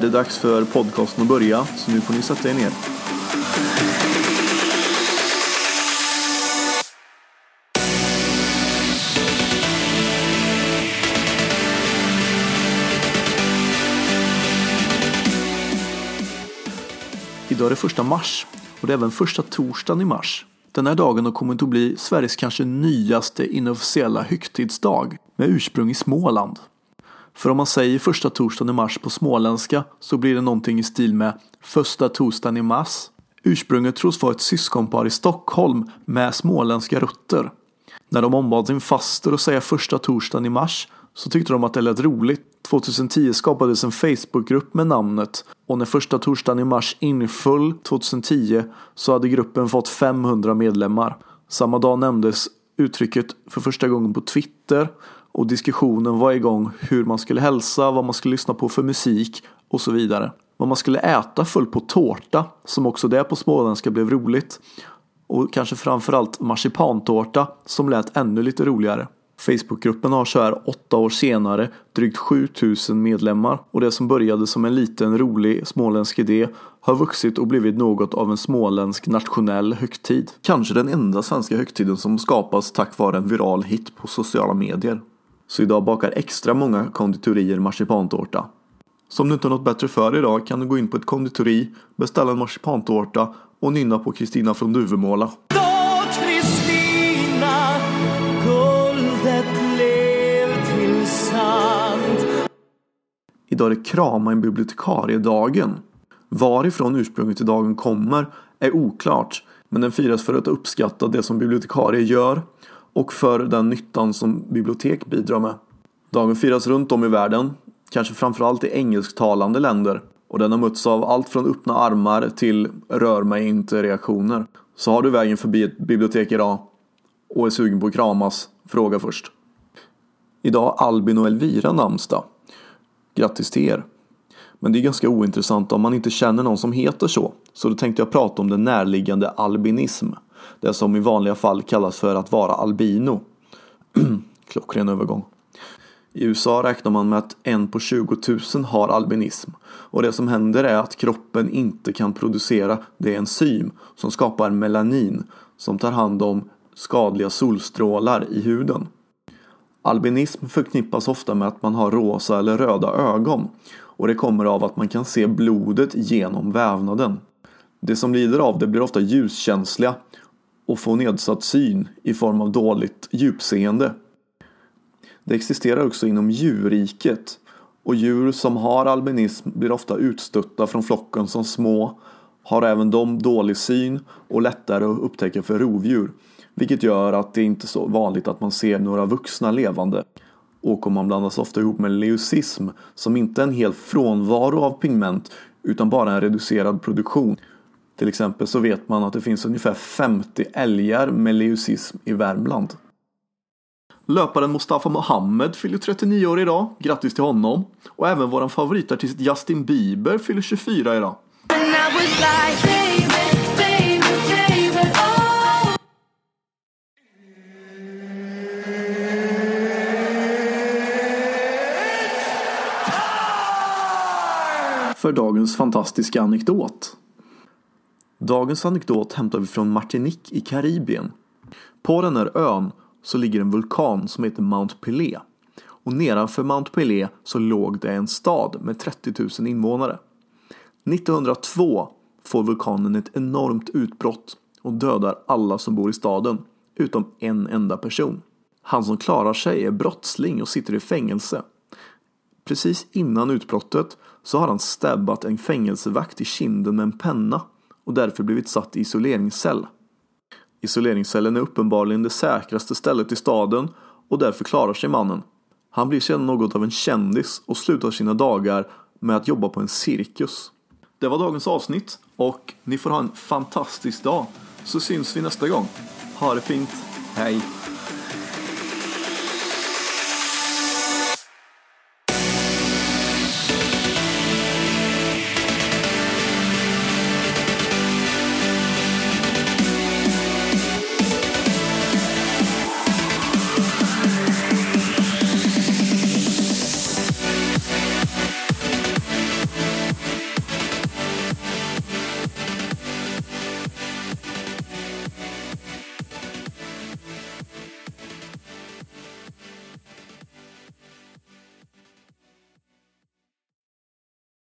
är det dags för podcasten att börja, så nu får ni sätta er ner. Idag är det första mars och det är även första torsdagen i mars. Den här dagen har kommit att bli Sveriges kanske nyaste inofficiella högtidsdag med ursprung i Småland. För om man säger första torsdagen i mars på småländska så blir det någonting i stil med första torsdagen i mars. Ursprunget tros vara ett syskonpar i Stockholm med småländska rötter. När de ombad sin faster att säga första torsdagen i mars så tyckte de att det lät roligt. 2010 skapades en Facebookgrupp med namnet och när första torsdagen i mars inföll 2010 så hade gruppen fått 500 medlemmar. Samma dag nämndes uttrycket för första gången på Twitter och diskussionen var igång hur man skulle hälsa, vad man skulle lyssna på för musik och så vidare. Vad man skulle äta föll på tårta, som också det på småländska blev roligt. Och kanske framförallt marsipantårta som lät ännu lite roligare. Facebookgruppen har så här åtta år senare drygt 7000 medlemmar och det som började som en liten rolig småländsk idé har vuxit och blivit något av en småländsk nationell högtid. Kanske den enda svenska högtiden som skapas tack vare en viral hit på sociala medier. Så idag bakar extra många konditorier marsipantårta. Så om du inte har något bättre för idag kan du gå in på ett konditori, beställa en marsipantårta och nynna på Kristina från Duvemåla. Idag är det krama en bibliotekariedagen. Varifrån ursprunget till dagen kommer är oklart men den firas för att uppskatta det som bibliotekarier gör och för den nyttan som bibliotek bidrar med. Dagen firas runt om i världen, kanske framförallt i engelsktalande länder och den har mötts av allt från öppna armar till rör mig inte reaktioner. Så har du vägen förbi ett bibliotek idag och är sugen på att kramas, fråga först. Idag har Albin och Elvira namnsdag. Grattis till er! Men det är ganska ointressant om man inte känner någon som heter så. Så då tänkte jag prata om den närliggande albinism. Det som i vanliga fall kallas för att vara albino. Klockren övergång. I USA räknar man med att en på 20 000 har albinism. Och det som händer är att kroppen inte kan producera det enzym som skapar melanin som tar hand om skadliga solstrålar i huden. Albinism förknippas ofta med att man har rosa eller röda ögon och det kommer av att man kan se blodet genom vävnaden. De som lider av det blir ofta ljuskänsliga och få nedsatt syn i form av dåligt djupseende. Det existerar också inom djurriket och djur som har albinism blir ofta utstötta från flocken som små, har även de dålig syn och lättare att upptäcka för rovdjur vilket gör att det inte är så vanligt att man ser några vuxna levande. Åkomman blandas ofta ihop med leucism som inte är en hel frånvaro av pigment utan bara en reducerad produktion. Till exempel så vet man att det finns ungefär 50 älgar med leucism i Värmland. Löparen Mustafa Mohamed fyller 39 år idag. Grattis till honom. Och även våran favoritartist Justin Bieber fyller 24 idag. för dagens fantastiska anekdot. Dagens anekdot hämtar vi från Martinique i Karibien. På den här ön så ligger en vulkan som heter Mount Pelé. Och nedanför Mount Pelé så låg det en stad med 30 000 invånare. 1902 får vulkanen ett enormt utbrott och dödar alla som bor i staden, utom en enda person. Han som klarar sig är brottsling och sitter i fängelse. Precis innan utbrottet så har han stabbat en fängelsevakt i kinden med en penna och därför blivit satt i isoleringscell. Isoleringscellen är uppenbarligen det säkraste stället i staden och därför klarar sig mannen. Han blir sedan något av en kändis och slutar sina dagar med att jobba på en cirkus. Det var dagens avsnitt och ni får ha en fantastisk dag så syns vi nästa gång. Ha det fint. Hej!